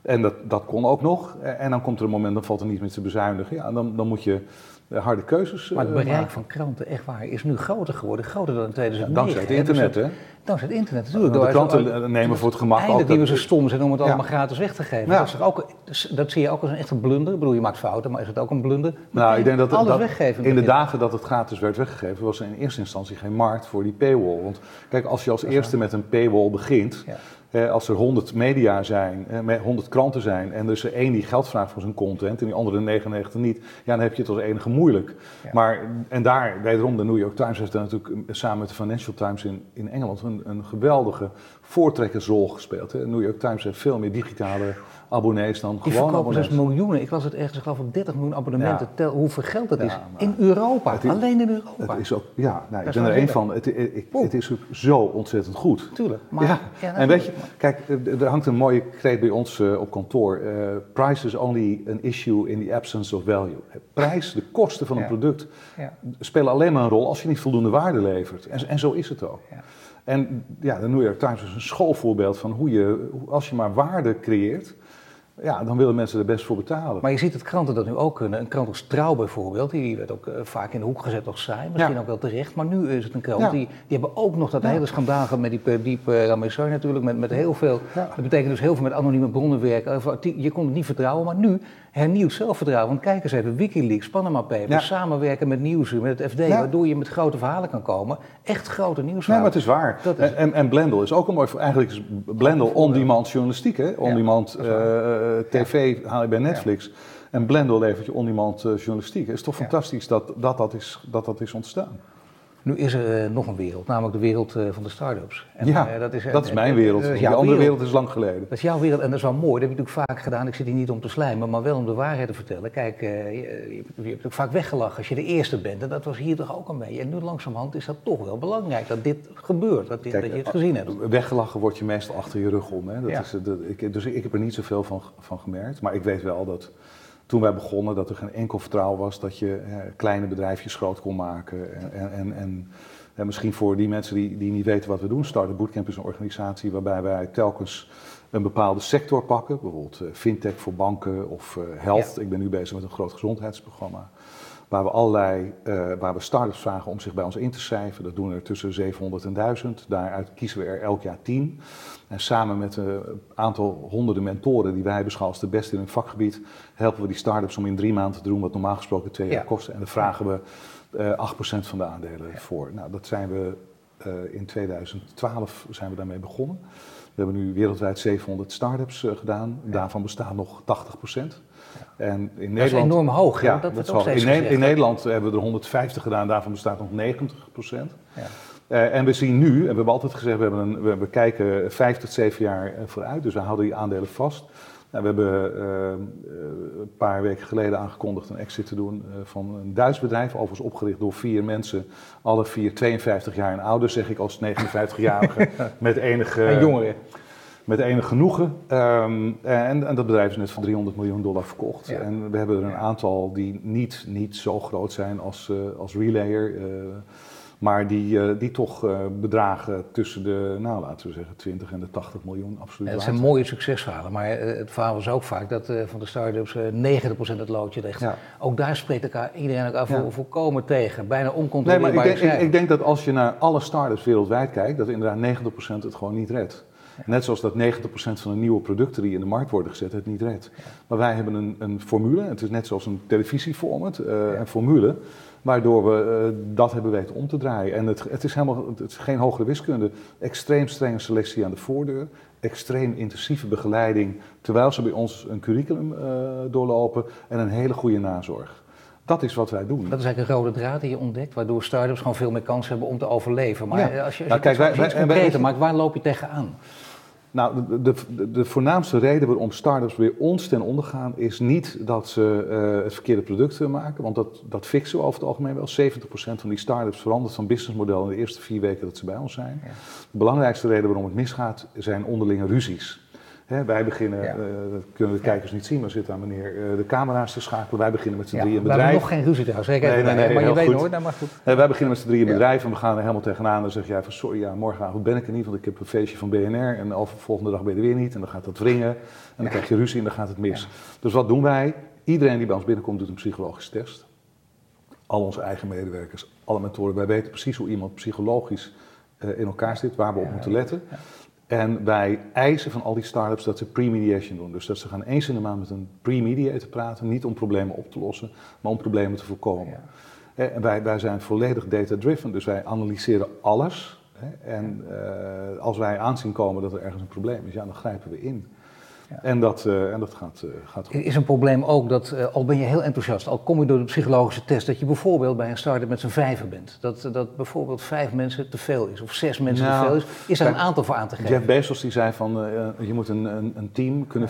Speaker 2: En dat, dat kon ook nog. Eh, En dan komt er een moment, dan valt er niet meer te bezuinigen. Ja, dan, dan moet je eh, harde keuzes
Speaker 1: Maar het
Speaker 2: eh,
Speaker 1: bereik
Speaker 2: maken.
Speaker 1: van kranten, echt waar, is nu groter geworden. Groter dan in 2009.
Speaker 2: Dankzij het.
Speaker 1: Dus
Speaker 2: internet, hè?
Speaker 1: Dankzij het internet, natuurlijk.
Speaker 2: De kranten nemen voor het gemak ook
Speaker 1: Eindelijk
Speaker 2: dat-
Speaker 1: niet meer zo stom zijn om het
Speaker 2: Ja.
Speaker 1: allemaal gratis weg te geven.
Speaker 2: Ja.
Speaker 1: Dat, is ook, dat zie je ook als een echte blunder. Ik bedoel, je maakt fouten, maar is het ook een blunder?
Speaker 2: Nou, ik denk dat,
Speaker 1: Alles
Speaker 2: dat
Speaker 1: weggeven.
Speaker 2: in de dagen dat het gratis werd weggegeven, was er in eerste instantie geen markt voor die paywall. Want kijk, als je als eerste met een paywall begint, als er 100 media zijn, hè, met 100 kranten zijn, en er is er één die geld vraagt voor zijn content en die andere 99 niet, ja, dan heb je het als enige moeilijk.
Speaker 1: Ja.
Speaker 2: Maar, en daar, wederom, de New York Times heeft daar natuurlijk eh, samen met de Financial Times in, in Engeland een, een geweldige voortrekkersrol gespeeld. Hè. De New York Times heeft veel meer digitale abonnees dan
Speaker 1: Die
Speaker 2: gewoon
Speaker 1: verkopen
Speaker 2: abonnees.
Speaker 1: dus miljoenen. Ik was het ergens, ik geloof ik 30 miljoen abonnementen.
Speaker 2: Ja.
Speaker 1: Tel hoeveel geld dat
Speaker 2: Ja,
Speaker 1: is. In Europa.
Speaker 2: is-
Speaker 1: Alleen in Europa.
Speaker 2: Het is ook, ja, nou, ik ben er één van. Het, ik, het is zo ontzettend goed.
Speaker 1: Tuurlijk. Maar,
Speaker 2: ja.
Speaker 1: ja,
Speaker 2: en weet je, kijk, er hangt een mooie kreet bij ons eh, op kantoor. Eh, price is only an issue in the absence of value. Prijs, de kosten van een product, spelen alleen maar een rol als je niet voldoende waarde levert. En, en zo is het ook. En ja, de New York Times is een schoolvoorbeeld van hoe je, als je maar waarde creëert, ja, dan willen mensen er best voor betalen.
Speaker 1: Maar je ziet dat kranten dat nu ook kunnen. Een krant als Trouw bijvoorbeeld, die werd ook eh, vaak in de hoek gezet als saai. Misschien
Speaker 2: Ja.
Speaker 1: ook wel terecht. Maar nu is het een krant,
Speaker 2: Ja.
Speaker 1: die, die hebben ook nog dat
Speaker 2: Ja.
Speaker 1: hele schandaal gehad met die Perdiep uh, Ramessoy natuurlijk. Met, met heel veel, dat betekent dus heel veel met anonieme bronnen werken. Je kon het niet vertrouwen, maar nu hernieuwd zelfvertrouwen. Want kijk eens even, Wikileaks, Panama Papers,
Speaker 2: Ja.
Speaker 1: samenwerken met Nieuwsuur, met het FD.
Speaker 2: Ja.
Speaker 1: Waardoor je met grote verhalen kan komen. Echt grote
Speaker 2: Nee,
Speaker 1: nieuwsverhalen.
Speaker 2: maar het is waar.
Speaker 1: Dat is-
Speaker 2: En, en, en Blendel is ook een mooi... Eigenlijk is Blendel on-demand journalistiek, hè? On-demand
Speaker 1: waar.
Speaker 2: eh, tv haal je bij Netflix. En Blendel levert je on-demand eh, journalistiek. Het is toch
Speaker 1: Ja.
Speaker 2: fantastisch dat dat, dat, is, dat dat is ontstaan.
Speaker 1: Nu is er eh, nog een wereld, namelijk de wereld eh, van de start-ups. En,
Speaker 2: ja,
Speaker 1: eh,
Speaker 2: dat is,
Speaker 1: eh,
Speaker 2: mijn
Speaker 1: eh,
Speaker 2: wereld.
Speaker 1: dat is
Speaker 2: Die andere
Speaker 1: wereld.
Speaker 2: wereld is lang geleden.
Speaker 1: Dat is jouw wereld en dat is wel mooi. Dat heb je natuurlijk vaak gedaan. Ik zit hier niet om te slijmen, maar wel om de waarheid te vertellen. Kijk, je, je hebt ook vaak weggelachen als je de eerste bent. En dat was hier toch ook een beetje. En nu langzamerhand is dat toch wel belangrijk dat dit gebeurt. Dat, dit,
Speaker 2: Kijk,
Speaker 1: dat je het gezien hebt.
Speaker 2: Weggelachen word je meestal achter je rug om. Hè? Dat
Speaker 1: Ja.
Speaker 2: is, dat, ik, dus ik heb er niet zoveel van, van gemerkt. Maar ik weet wel dat, toen wij begonnen dat er geen enkel vertrouwen was dat je eh, kleine bedrijfjes groot kon maken. En, en, en, en, misschien voor die mensen die, die niet weten wat we doen, Startup Bootcamp is een organisatie waarbij wij telkens een bepaalde sector pakken, bijvoorbeeld fintech voor banken of health. Ik ben nu bezig met een groot gezondheidsprogramma. Waar we allerlei, uh, waar we start-ups vragen om zich bij ons in te schrijven. Dat doen we er tussen 700 en 1000. Daaruit kiezen we er elk jaar 10. En samen met een aantal honderden mentoren die wij beschouwen als de beste in hun vakgebied, helpen we die start-ups om in drie maanden te doen wat normaal gesproken twee jaar kost. En daar vragen we uh, eh, 8% van de aandelen voor. Nou, dat zijn we uh, in 2012 zijn we daarmee begonnen. We hebben nu wereldwijd 700 start-ups gedaan. Daarvan bestaat nog 80%.
Speaker 1: En in dat is enorm hoog. Ja, dat,
Speaker 2: dat is in, in, Nederland hebben we er 150 gedaan, daarvan bestaat nog 90 procent. Ja. Uh, en we zien nu, en we hebben altijd gezegd, we, hebben een, we, kijken vijf tot zeven jaar eh, vooruit, dus we houden die aandelen vast. Nou, we hebben uh, een paar weken geleden aangekondigd een exit te doen uh, van een Duits bedrijf, overigens opgericht door vier mensen, alle vier 52 jaar en ouder, zeg ik als 59-jarige, met enige...
Speaker 1: En jongeren
Speaker 2: met enig genoegen. Um, en, en, dat bedrijf is net voor 300 miljoen dollar verkocht. En we hebben er een aantal die niet, niet zo groot zijn als, uh, als Relayer. Uh, maar die, uh, die toch bedragen tussen de, nou laten we zeggen, 20 en de 80 miljoen absoluut.
Speaker 1: Dat zijn mooie succesverhalen. Maar het verhaal was ook vaak dat van de start-ups 90% het loodje ligt. Ja. Ook daar spreekt elkaar iedereen ook af ja. volkomen tegen. Bijna oncontroleerbaar.
Speaker 2: Nee, maar ik denk, ik, ik denk, dat als je naar alle start-ups wereldwijd kijkt, dat inderdaad 90% het gewoon niet redt. Net zoals dat 90% van de nieuwe producten die in de markt worden gezet het niet redt. Maar wij hebben een, een, formule, het is net zoals een televisieformat, uh, een formule, waardoor we uh, dat hebben weten om te draaien. En het, het, is helemaal het is geen hogere wiskunde, extreem strenge selectie aan de voordeur, extreem intensieve begeleiding terwijl ze bij ons een curriculum uh, doorlopen en een hele goede nazorg. Dat is wat wij doen.
Speaker 1: Dat is eigenlijk een rode draad die je ontdekt, waardoor start-ups gewoon veel meer kans hebben om te overleven. Maar als je, als je nou, kijk, wij, wij, concreter maakt, waar loop je tegenaan?
Speaker 2: Nou, de, de, de, voornaamste reden waarom start-ups weer ons ten onder gaan, is niet dat ze uh, het verkeerde product maken, want dat, dat fixen we over het algemeen wel. 70% van die start-ups verandert van businessmodel in de eerste vier weken dat ze bij ons zijn. De belangrijkste reden waarom het misgaat, zijn onderlinge ruzies wij beginnen, ja. uh, dat kunnen de kijkers niet zien, maar zit aan meneer uh, de camera's te schakelen. Wij beginnen met z'n ja, drieën bedrijf. We
Speaker 1: hebben nog geen ruzie trouwens, nee, nee, nee, maar je weet nooit, nou, maar goed.
Speaker 2: wij beginnen met z'n drieën een bedrijf en we gaan er helemaal tegenaan. En dan zeg jij van sorry, ja, morgenavond ben ik er niet, want ik heb een feestje van BNR. En de volgende dag ben je er weer niet en dan gaat dat wringen. En dan krijg je ruzie en dan gaat het mis. Dus wat doen wij? Iedereen die bij ons binnenkomt doet een psychologische test. Al onze eigen medewerkers, alle mentoren. Wij weten precies hoe iemand psychologisch in elkaar zit, waar we op moeten letten. En wij eisen van al die start-ups dat ze pre-mediation doen. Dus dat ze gaan eens in de maand met een pre-mediator praten. Niet om problemen op te lossen, maar om problemen te voorkomen. En wij, wij zijn volledig data-driven, dus wij analyseren alles. En uh, als wij aanzien komen dat er ergens een probleem is, ja, dan grijpen we in. En dat, uh, en dat gaat, uh, gaat goed.
Speaker 1: Is een probleem ook dat, uh, al ben je heel enthousiast, al kom je door de psychologische test, dat je bijvoorbeeld bij een start-up met z'n vijven bent. Dat, dat bijvoorbeeld vijf mensen te veel is, of zes mensen te nou, veel is. Is er een aantal voor aan te geven?
Speaker 2: Jeff Bezos die zei van, je moet een, een, een team kunnen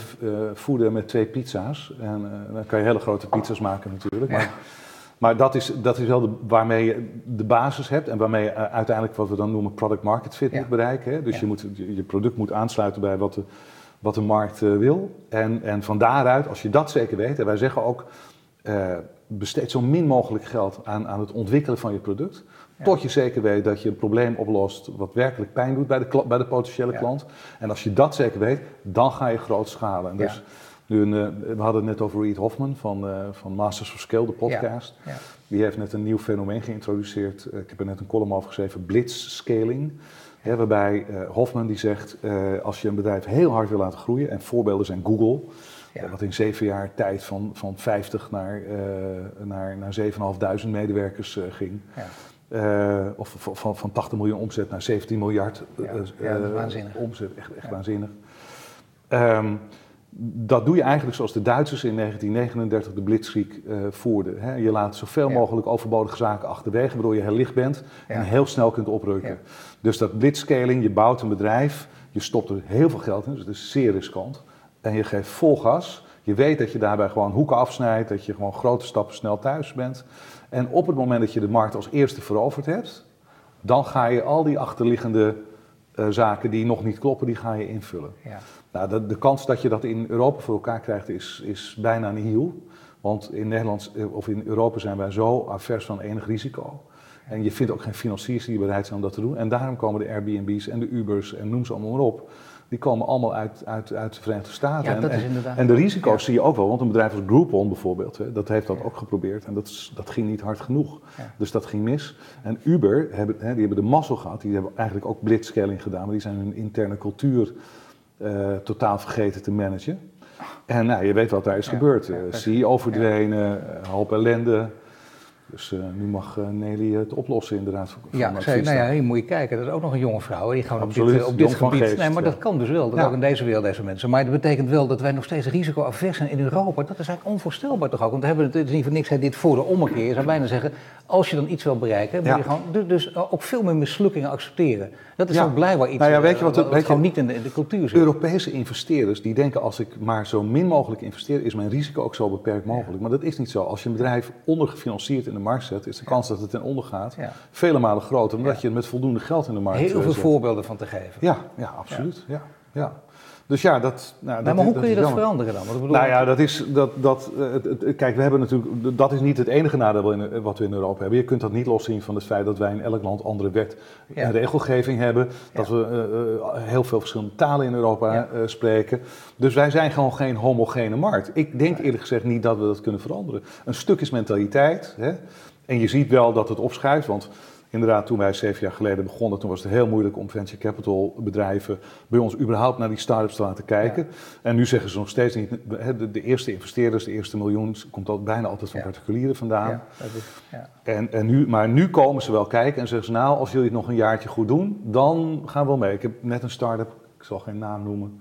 Speaker 2: voeden met twee pizza's. En dan kan je hele grote pizza's maken natuurlijk. Maar, maar dat is, dat is wel de, waarmee je de basis hebt en waarmee je uiteindelijk wat we dan noemen product market fit moet bereiken. Hè? Dus ja. je, moet, je product moet aansluiten bij wat de wat de markt uh, wil. En, en van daaruit, als je dat zeker weet, en wij zeggen ook, uh, besteed zo min mogelijk geld aan, aan het ontwikkelen van je product. Ja. Tot je zeker weet dat je een probleem oplost wat werkelijk pijn doet bij de, bij de potentiële ja. klant. En als je dat zeker weet, dan ga je groot schalen. En dus, nu een, uh, we hadden het net over Reed Hoffman van, van Masters of Scale, de podcast. Die heeft net een nieuw fenomeen geïntroduceerd. ik heb er net een column over geschreven, blitzscaling. Waarbij uh, Hofman die zegt, uh, als je een bedrijf heel hard wil laten groeien, en voorbeelden zijn Google, ja. wat in zeven jaar tijd van, van 50 naar, uh, naar, naar 7.500 medewerkers ging. Ja. of van, van 80 miljoen omzet naar 17 miljard
Speaker 1: ja. waanzinnig.
Speaker 2: omzet, echt, echt waanzinnig. Um, dat doe je eigenlijk zoals de Duitsers in 1939 de Blitzkrieg uh, voerden. Hè? Je laat zoveel mogelijk overbodige zaken achterwege, waardoor je heel licht bent ja. en heel snel kunt oprukken. Ja. Dus dat blitzscaling, je bouwt een bedrijf, je stopt er heel veel geld in, dus het is zeer riskant. En je geeft vol gas. Je weet dat je daarbij gewoon hoeken afsnijdt, dat je gewoon grote stappen snel thuis bent. En op het moment dat je de markt als eerste veroverd hebt, dan ga je al die achterliggende uh, zaken die nog niet kloppen, die ga je invullen. Ja. Nou, de, de, kans dat je dat in Europa voor elkaar krijgt is, is bijna nihil. Want in Nederland eh, of in Europa zijn wij zo avers van enig risico. En je vindt ook geen financiers die bereid zijn om dat te doen. En daarom komen de Airbnb's en de Ubers en noem ze allemaal maar op. Die komen allemaal uit, uit, uit de Verenigde Staten.
Speaker 1: Ja, dat
Speaker 2: en,
Speaker 1: is inderdaad-
Speaker 2: en de risico's
Speaker 1: Ja.
Speaker 2: zie je ook wel. Want een bedrijf als Groupon bijvoorbeeld, hè, dat heeft dat ook geprobeerd. En dat, is- dat ging niet hard genoeg.
Speaker 1: Ja.
Speaker 2: Dus dat ging mis. En Uber, hebben, hè, die hebben de mazzel gehad. Die hebben eigenlijk ook blitzscaling gedaan. Maar die zijn hun interne cultuur eh, totaal vergeten te managen. En nou, je weet wat daar is
Speaker 1: Ja,
Speaker 2: gebeurd.
Speaker 1: ja,
Speaker 2: Eh. CEO verdwenen, eh, een hoop ellende. Dus eh, nu mag eh, Nelly het oplossen inderdaad. Voor,
Speaker 1: Ja, zei, nou ja, hier moet je kijken. Dat is ook nog een jonge vrouw. Die gewoon op dit, op dit gebied.
Speaker 2: geest,
Speaker 1: nee, maar dat kan dus wel. Dat
Speaker 2: Ja.
Speaker 1: ook in deze wereld, deze mensen. Maar dat betekent wel dat wij nog steeds risicoavers zijn in Europa. Dat is eigenlijk onvoorstelbaar toch ook. Want we hebben het, het is niet voor niks hè, dit voor de ommekeer. Je zou bijna zeggen, als je dan iets wil bereiken, moet je gewoon dus, dus ook veel meer mislukkingen accepteren. Dat is ook blijkbaar iets
Speaker 2: Nou ja,
Speaker 1: eh,
Speaker 2: weet je wat- weet je-
Speaker 1: gewoon niet in de, in de cultuur zit.
Speaker 2: Europese investeerders die denken als ik maar zo min mogelijk investeer, is mijn risico ook zo beperkt mogelijk. Maar dat is niet zo. Als je een bedrijf ondergefinancierd in de markt zet, is de kans dat het ten onder gaat vele malen groter, omdat je het met voldoende geld in de markt
Speaker 1: Heel
Speaker 2: eh,
Speaker 1: veel
Speaker 2: zet.
Speaker 1: voorbeelden van te geven.
Speaker 2: Ja, ja absoluut. Ja. Ja. Dus ja, dat. Nou,
Speaker 1: maar, maar hoe kun je dat
Speaker 2: jammer.
Speaker 1: veranderen dan?
Speaker 2: Nou ja, dat is, dat, dat, eh, kijk, we hebben natuurlijk, dat is niet het enige nadeel in, wat we in Europa hebben. Je kunt dat niet loszien van het feit dat wij in elk land andere wet
Speaker 1: Ja.
Speaker 2: en regelgeving hebben. Dat
Speaker 1: Ja.
Speaker 2: we eh, eh, heel veel verschillende talen in Europa
Speaker 1: Ja.
Speaker 2: eh, spreken. Dus wij zijn gewoon geen homogene markt. Ik denk eerlijk gezegd niet dat we dat kunnen veranderen. Een stuk is mentaliteit. Hè? En je ziet wel dat het opschuift, want... Inderdaad, toen wij zeven jaar geleden begonnen, toen was het heel moeilijk om venture capital bedrijven bij ons überhaupt naar die start-ups te laten kijken. En nu zeggen ze nog steeds niet, de, de eerste investeerders, de eerste miljoen, komt al, bijna altijd van
Speaker 1: Ja.
Speaker 2: particulieren vandaan.
Speaker 1: ja, dat is, ja.
Speaker 2: En, en nu, maar nu komen ze wel kijken en zeggen ze, nou, als jullie het nog een jaartje goed doen, dan gaan we wel mee. Ik heb net een start-up, ik zal geen naam noemen,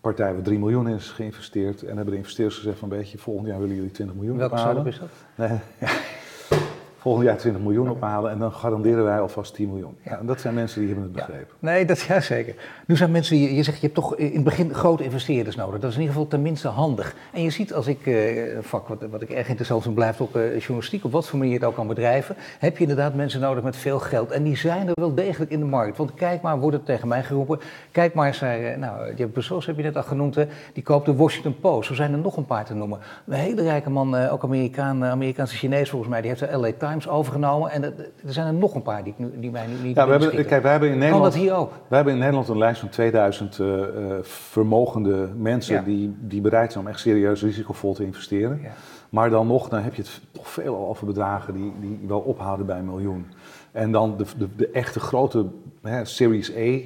Speaker 2: partij waar 3 miljoen in is geïnvesteerd. En hebben de investeerders gezegd van, weet je, volgend jaar willen jullie 20 miljoen
Speaker 1: Welke start-up is dat?
Speaker 2: Nee. Volgend jaar 20 miljoen ophalen en dan garanderen wij alvast 10 miljoen. Ja. en dat zijn mensen die hebben het
Speaker 1: Ja.
Speaker 2: begrepen.
Speaker 1: Nee, dat ja zeker. Nu zijn mensen, je, je zegt je hebt toch in het begin grote investeerders nodig. Dat is in ieder geval tenminste handig. En je ziet als ik, eh, vak wat, wat ik erg interessant vind, blijft ook eh, journalistiek, op wat voor manier je het ook kan bedrijven, heb je inderdaad mensen nodig met veel geld. En die zijn er wel degelijk in de markt. Want kijk maar, wordt het tegen mij geroepen, kijk maar, zei, eh, nou, Jeff Bezos heb je net al genoemd, hè, die koopt de Washington Post. Zo zijn er nog een paar te noemen. Een hele rijke man, ook Amerikaan, Amerikaanse Chinees volgens mij, die heeft de LA Times overgenomen. En er, zijn er nog een paar die, ik nu- die mij nu niet
Speaker 2: Ja, we hebben, kijk, wij hebben in
Speaker 1: Kan
Speaker 2: Nederland...
Speaker 1: dat hier ook?
Speaker 2: We hebben in Nederland een lijst van 2000 eh, eh, vermogende mensen
Speaker 1: Ja.
Speaker 2: die, die bereid zijn om echt serieus risicovol te investeren.
Speaker 1: Ja.
Speaker 2: Maar dan nog, dan heb je het toch veel over bedragen die, die wel ophouden bij een miljoen. En dan de, de, de echte grote hè, Series A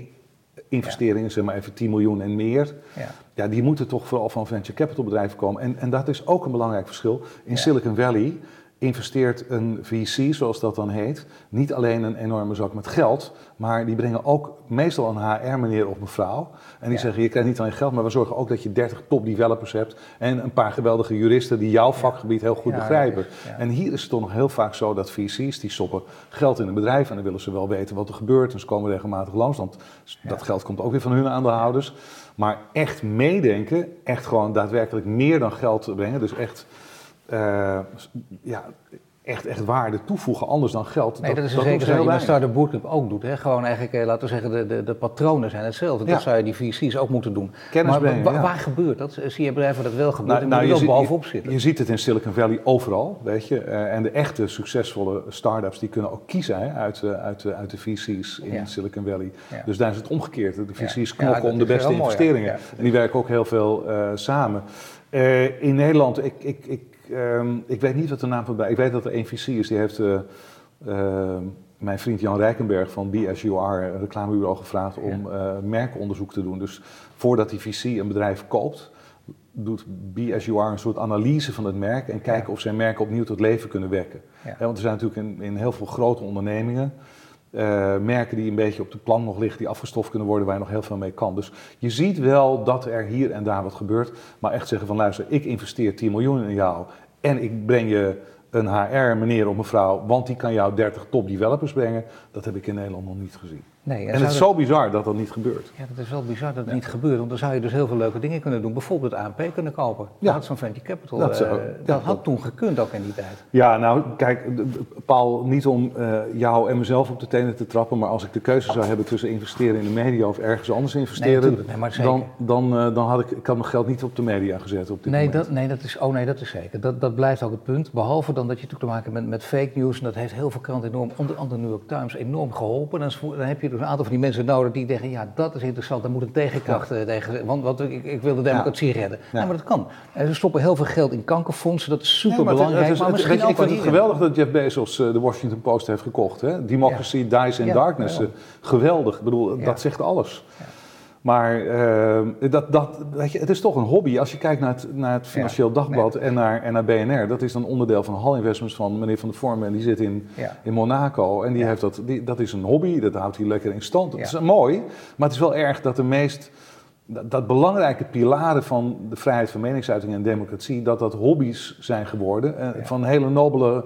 Speaker 2: investeringen, zeg maar even 10 miljoen en meer.
Speaker 1: Ja.
Speaker 2: Ja, die moeten toch vooral van venture capital bedrijven komen. En, en dat is ook een belangrijk verschil. In
Speaker 1: Ja.
Speaker 2: Silicon Valley investeert een VC, zoals dat dan heet, niet alleen een enorme zak met geld, maar die brengen ook meestal een HR-meneer of mevrouw. En die
Speaker 1: Ja.
Speaker 2: zeggen, je krijgt niet alleen geld, maar we zorgen ook dat je 30 top developers hebt en een paar geweldige juristen die jouw vakgebied heel goed
Speaker 1: Ja,
Speaker 2: begrijpen.
Speaker 1: ja.
Speaker 2: En hier is het toch nog heel vaak zo dat VC's, die stoppen geld in een bedrijf en dan willen ze wel weten wat er gebeurt. En ze komen regelmatig langs, want dat geld komt ook weer van hun aandeelhouders. Maar echt meedenken, echt gewoon daadwerkelijk meer dan geld te brengen, dus echt, eh, ja, echt, echt waarde toevoegen, anders dan geld.
Speaker 1: Nee, dat, is
Speaker 2: doen
Speaker 1: zeker
Speaker 2: ze
Speaker 1: zo.
Speaker 2: weinig.
Speaker 1: Start-up Bootcamp ook doet. Hè? Gewoon eigenlijk, eh, laten we zeggen, de, de, de patronen zijn hetzelfde.
Speaker 2: Ja.
Speaker 1: Dat zou je die VC's ook moeten doen.
Speaker 2: Kennis
Speaker 1: maar
Speaker 2: brengen,
Speaker 1: wa-
Speaker 2: ja.
Speaker 1: waar gebeurt dat? Zie je bedrijven dat wel gebeurt?
Speaker 2: Nou,
Speaker 1: en
Speaker 2: nou,
Speaker 1: moet
Speaker 2: je,
Speaker 1: je wel
Speaker 2: ziet,
Speaker 1: bovenop zitten.
Speaker 2: je ziet het in Silicon Valley overal, weet je. Eh, en de echte succesvolle start-ups die kunnen ook kiezen hè, uit, eh, uit, de- uit de VC's in
Speaker 1: Ja.
Speaker 2: Silicon Valley. Dus daar is het omgekeerd. De VC's knokken om
Speaker 1: dat
Speaker 2: de beste
Speaker 1: mooi,
Speaker 2: investeringen. En die werken ook heel veel eh, samen. Eh, in Nederland, ik, ik, ik, ehm, ik weet niet wat de naam van bij. Ik weet dat er één VC is, die heeft eh, eh, mijn vriend Jan Rijkenberg van BSUR, reclamebureau, gevraagd om eh, merkonderzoek te doen. Dus voordat die VC een bedrijf koopt, doet BSUR een soort analyse van het merk en kijken
Speaker 1: Ja.
Speaker 2: of zijn merken opnieuw tot leven kunnen wekken.
Speaker 1: Ja.
Speaker 2: Want er zijn natuurlijk in, in heel veel grote ondernemingen eh, merken die een beetje op de plank nog liggen, die afgestoft kunnen worden, waar je nog heel veel mee kan. Dus je ziet wel dat er hier en daar wat gebeurt, maar echt zeggen van luister, ik investeer 10 miljoen in jou en ik breng je een HR meneer of mevrouw, want die kan jou 30 top developers brengen, dat heb ik in Nederland nog niet gezien.
Speaker 1: Nee,
Speaker 2: En, het is
Speaker 1: dat-
Speaker 2: zo bizar dat dat niet gebeurt.
Speaker 1: Ja, dat is wel bizar dat het niet gebeurt, want dan zou je dus heel veel leuke dingen kunnen doen. Bijvoorbeeld ANP kunnen kopen.
Speaker 2: Ja.
Speaker 1: Dat had zo'n venture capital.
Speaker 2: Dat ja,
Speaker 1: dat had toen gekund ook in die tijd.
Speaker 2: Ja, nou, kijk, Paul, niet om eh, jou en mezelf op de tenen te trappen, maar als ik de keuze zou hebben tussen investeren in de media of ergens anders investeren,
Speaker 1: natuurlijk, nee, maar zeker.
Speaker 2: dan, dan, eh, dan had ik, ik had mijn geld niet op de media gezet op dit
Speaker 1: Nee
Speaker 2: moment.
Speaker 1: dat, nee, dat is, oh nee, dat is zeker. Dat, dat blijft ook het punt. Behalve dan dat je natuurlijk te maken hebt met, met fake news. En dat heeft heel veel kranten enorm, onder andere de New York Times, enorm geholpen. Dan, dan heb je een aantal van die mensen nodig die denken, ja, dat is interessant. Daar moet een tegenkracht eh, tegen. Want, want ik, ik wil de democratie redden.
Speaker 2: Ja.
Speaker 1: Maar dat kan. En ze stoppen heel veel geld in kankerfondsen. Dat is super
Speaker 2: Nee, maar het-
Speaker 1: belangrijk.
Speaker 2: het is-
Speaker 1: maar
Speaker 2: het- ik vind het geweldig dat Jeff Bezos eh, de Washington Post heeft gekocht. Hè? Democracy Dies in
Speaker 1: Ja,
Speaker 2: Darkness.
Speaker 1: ja.
Speaker 2: eh, geweldig. Ik bedoel,
Speaker 1: Ja.
Speaker 2: dat zegt alles. Maar eh, dat, dat, weet je, het is toch een hobby. Als je kijkt naar het, naar het Financieel Dagblad en, naar, en naar BNR, dat is dan onderdeel van Hall Investments van meneer Van der Vormen. En die zit in,
Speaker 1: Ja.
Speaker 2: in Monaco. En die
Speaker 1: Ja.
Speaker 2: heeft dat, die, dat is een hobby, dat houdt hij lekker in stand. Dat is mooi, maar het is wel erg dat de meest dat, dat belangrijke pilaren van de vrijheid van meningsuiting en democratie, dat dat hobby's zijn geworden. eh. Van hele nobele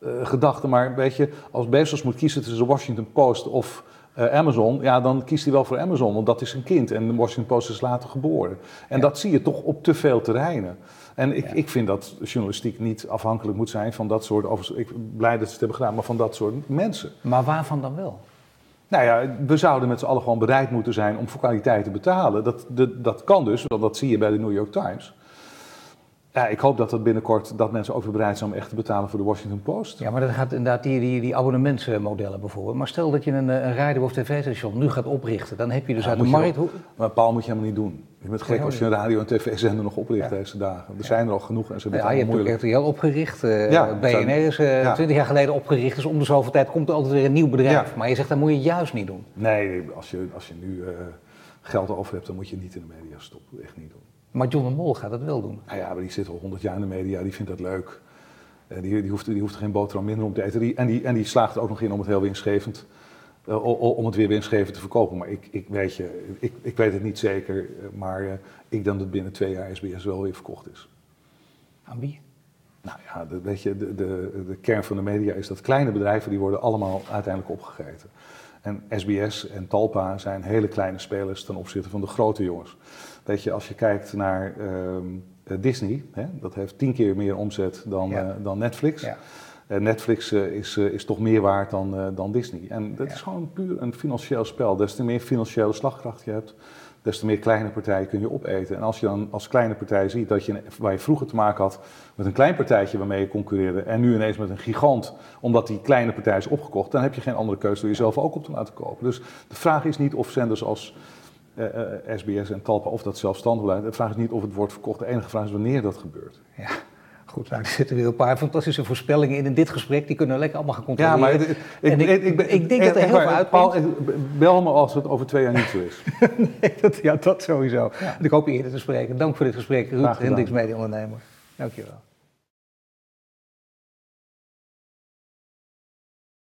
Speaker 2: eh, gedachten. Maar weet je, als Bezos moet kiezen tussen de Washington Post of eh, Amazon, ja, dan kiest hij wel voor Amazon, want dat is een kind. En de Washington Post is later geboren. En
Speaker 1: Ja.
Speaker 2: dat zie je toch op te veel terreinen. En ik,
Speaker 1: Ja.
Speaker 2: ik vind dat journalistiek niet afhankelijk moet zijn van dat soort, of, ik ben blij dat ze het hebben gedaan, maar van dat soort mensen.
Speaker 1: Maar waarvan dan wel?
Speaker 2: Nou ja, we zouden met z'n allen gewoon bereid moeten zijn om voor kwaliteit te betalen. Dat, dat, dat kan dus, want dat zie je bij de New York Times. Ja, ik hoop dat dat binnenkort dat mensen ook weer bereid zijn om echt te betalen voor de Washington Post.
Speaker 1: Ja, maar dat gaat inderdaad die, die, die abonnementsmodellen bijvoorbeeld. Maar stel dat je een, eh, een radio- of tv-station nu gaat oprichten. Dan heb je dus
Speaker 2: Ja,
Speaker 1: uit de markt... hoe-
Speaker 2: Maar Paul moet je helemaal niet doen. Je bent gek
Speaker 1: Ja,
Speaker 2: als je een radio- en tv-zender nog opricht
Speaker 1: Ja.
Speaker 2: deze dagen. Er zijn er al genoeg en ze hebben
Speaker 1: Ja,
Speaker 2: het
Speaker 1: je hebt. RTL opgericht. eh,
Speaker 2: Ja,
Speaker 1: BNR is eh,
Speaker 2: ja.
Speaker 1: 20 jaar geleden opgericht. Dus om de zoveel tijd komt er altijd weer een nieuw bedrijf.
Speaker 2: Ja.
Speaker 1: Maar je zegt, dat moet je juist niet doen.
Speaker 2: Nee, als je, als je nu eh, geld over hebt, dan moet je niet in de media stoppen. Echt niet doen.
Speaker 1: Maar John de Mol gaat dat wel doen.
Speaker 2: Nou ja, maar die zit al 100 jaar in de media, die vindt dat leuk. Eh, die, die, hoeft, die hoeft er geen boterham minder om te eten. Die, en, die, en die slaagt er ook nog in om het heel winstgevend, eh, om het weer winstgevend te verkopen. Maar ik, ik, weet, je, ik, ik weet het niet zeker, eh, maar ik denk dat binnen twee jaar SBS wel weer verkocht is.
Speaker 1: Aan wie?
Speaker 2: Nou ja, de, weet je, de, de, de kern van de media is dat kleine bedrijven die worden allemaal uiteindelijk opgegeten. En SBS en Talpa zijn hele kleine spelers ten opzichte van de grote jongens. Weet je, als je kijkt naar ehm, eh, Disney, hè, dat heeft tien keer meer omzet dan,
Speaker 1: Ja.
Speaker 2: eh, dan Netflix.
Speaker 1: Ja.
Speaker 2: Eh, Netflix is, is toch meer waard dan, dan Disney. En dat
Speaker 1: Ja.
Speaker 2: is gewoon puur een financieel spel. Des te meer financiële slagkracht je hebt, des te meer kleine partijen kun je opeten. En als je dan als kleine partij ziet dat je, waar je vroeger te maken had met een klein partijtje waarmee je concurreerde, en nu ineens met een gigant, omdat die kleine partij is opgekocht, dan heb je geen andere keuze door jezelf ook op te laten kopen. Dus de vraag is niet of zenders als eh, eh, SBS en Talpa of dat zelfstandig blijft. De vraag is niet of het wordt verkocht. De enige vraag is wanneer dat gebeurt.
Speaker 1: Ja. Goed, nou, er zitten weer een paar fantastische voorspellingen in in dit gesprek. Die kunnen we lekker allemaal gaan
Speaker 2: Ja,
Speaker 1: controleren.
Speaker 2: maar
Speaker 1: En ik- ik denk dat er heel veel uitkomt.
Speaker 2: Paul, ik- bel me als het over twee jaar niet zo is.
Speaker 1: Nee, dat, ja, dat sowieso. Ik hoop je eerder te spreken. Dank voor dit gesprek, Ruud. Hendricks, je wel.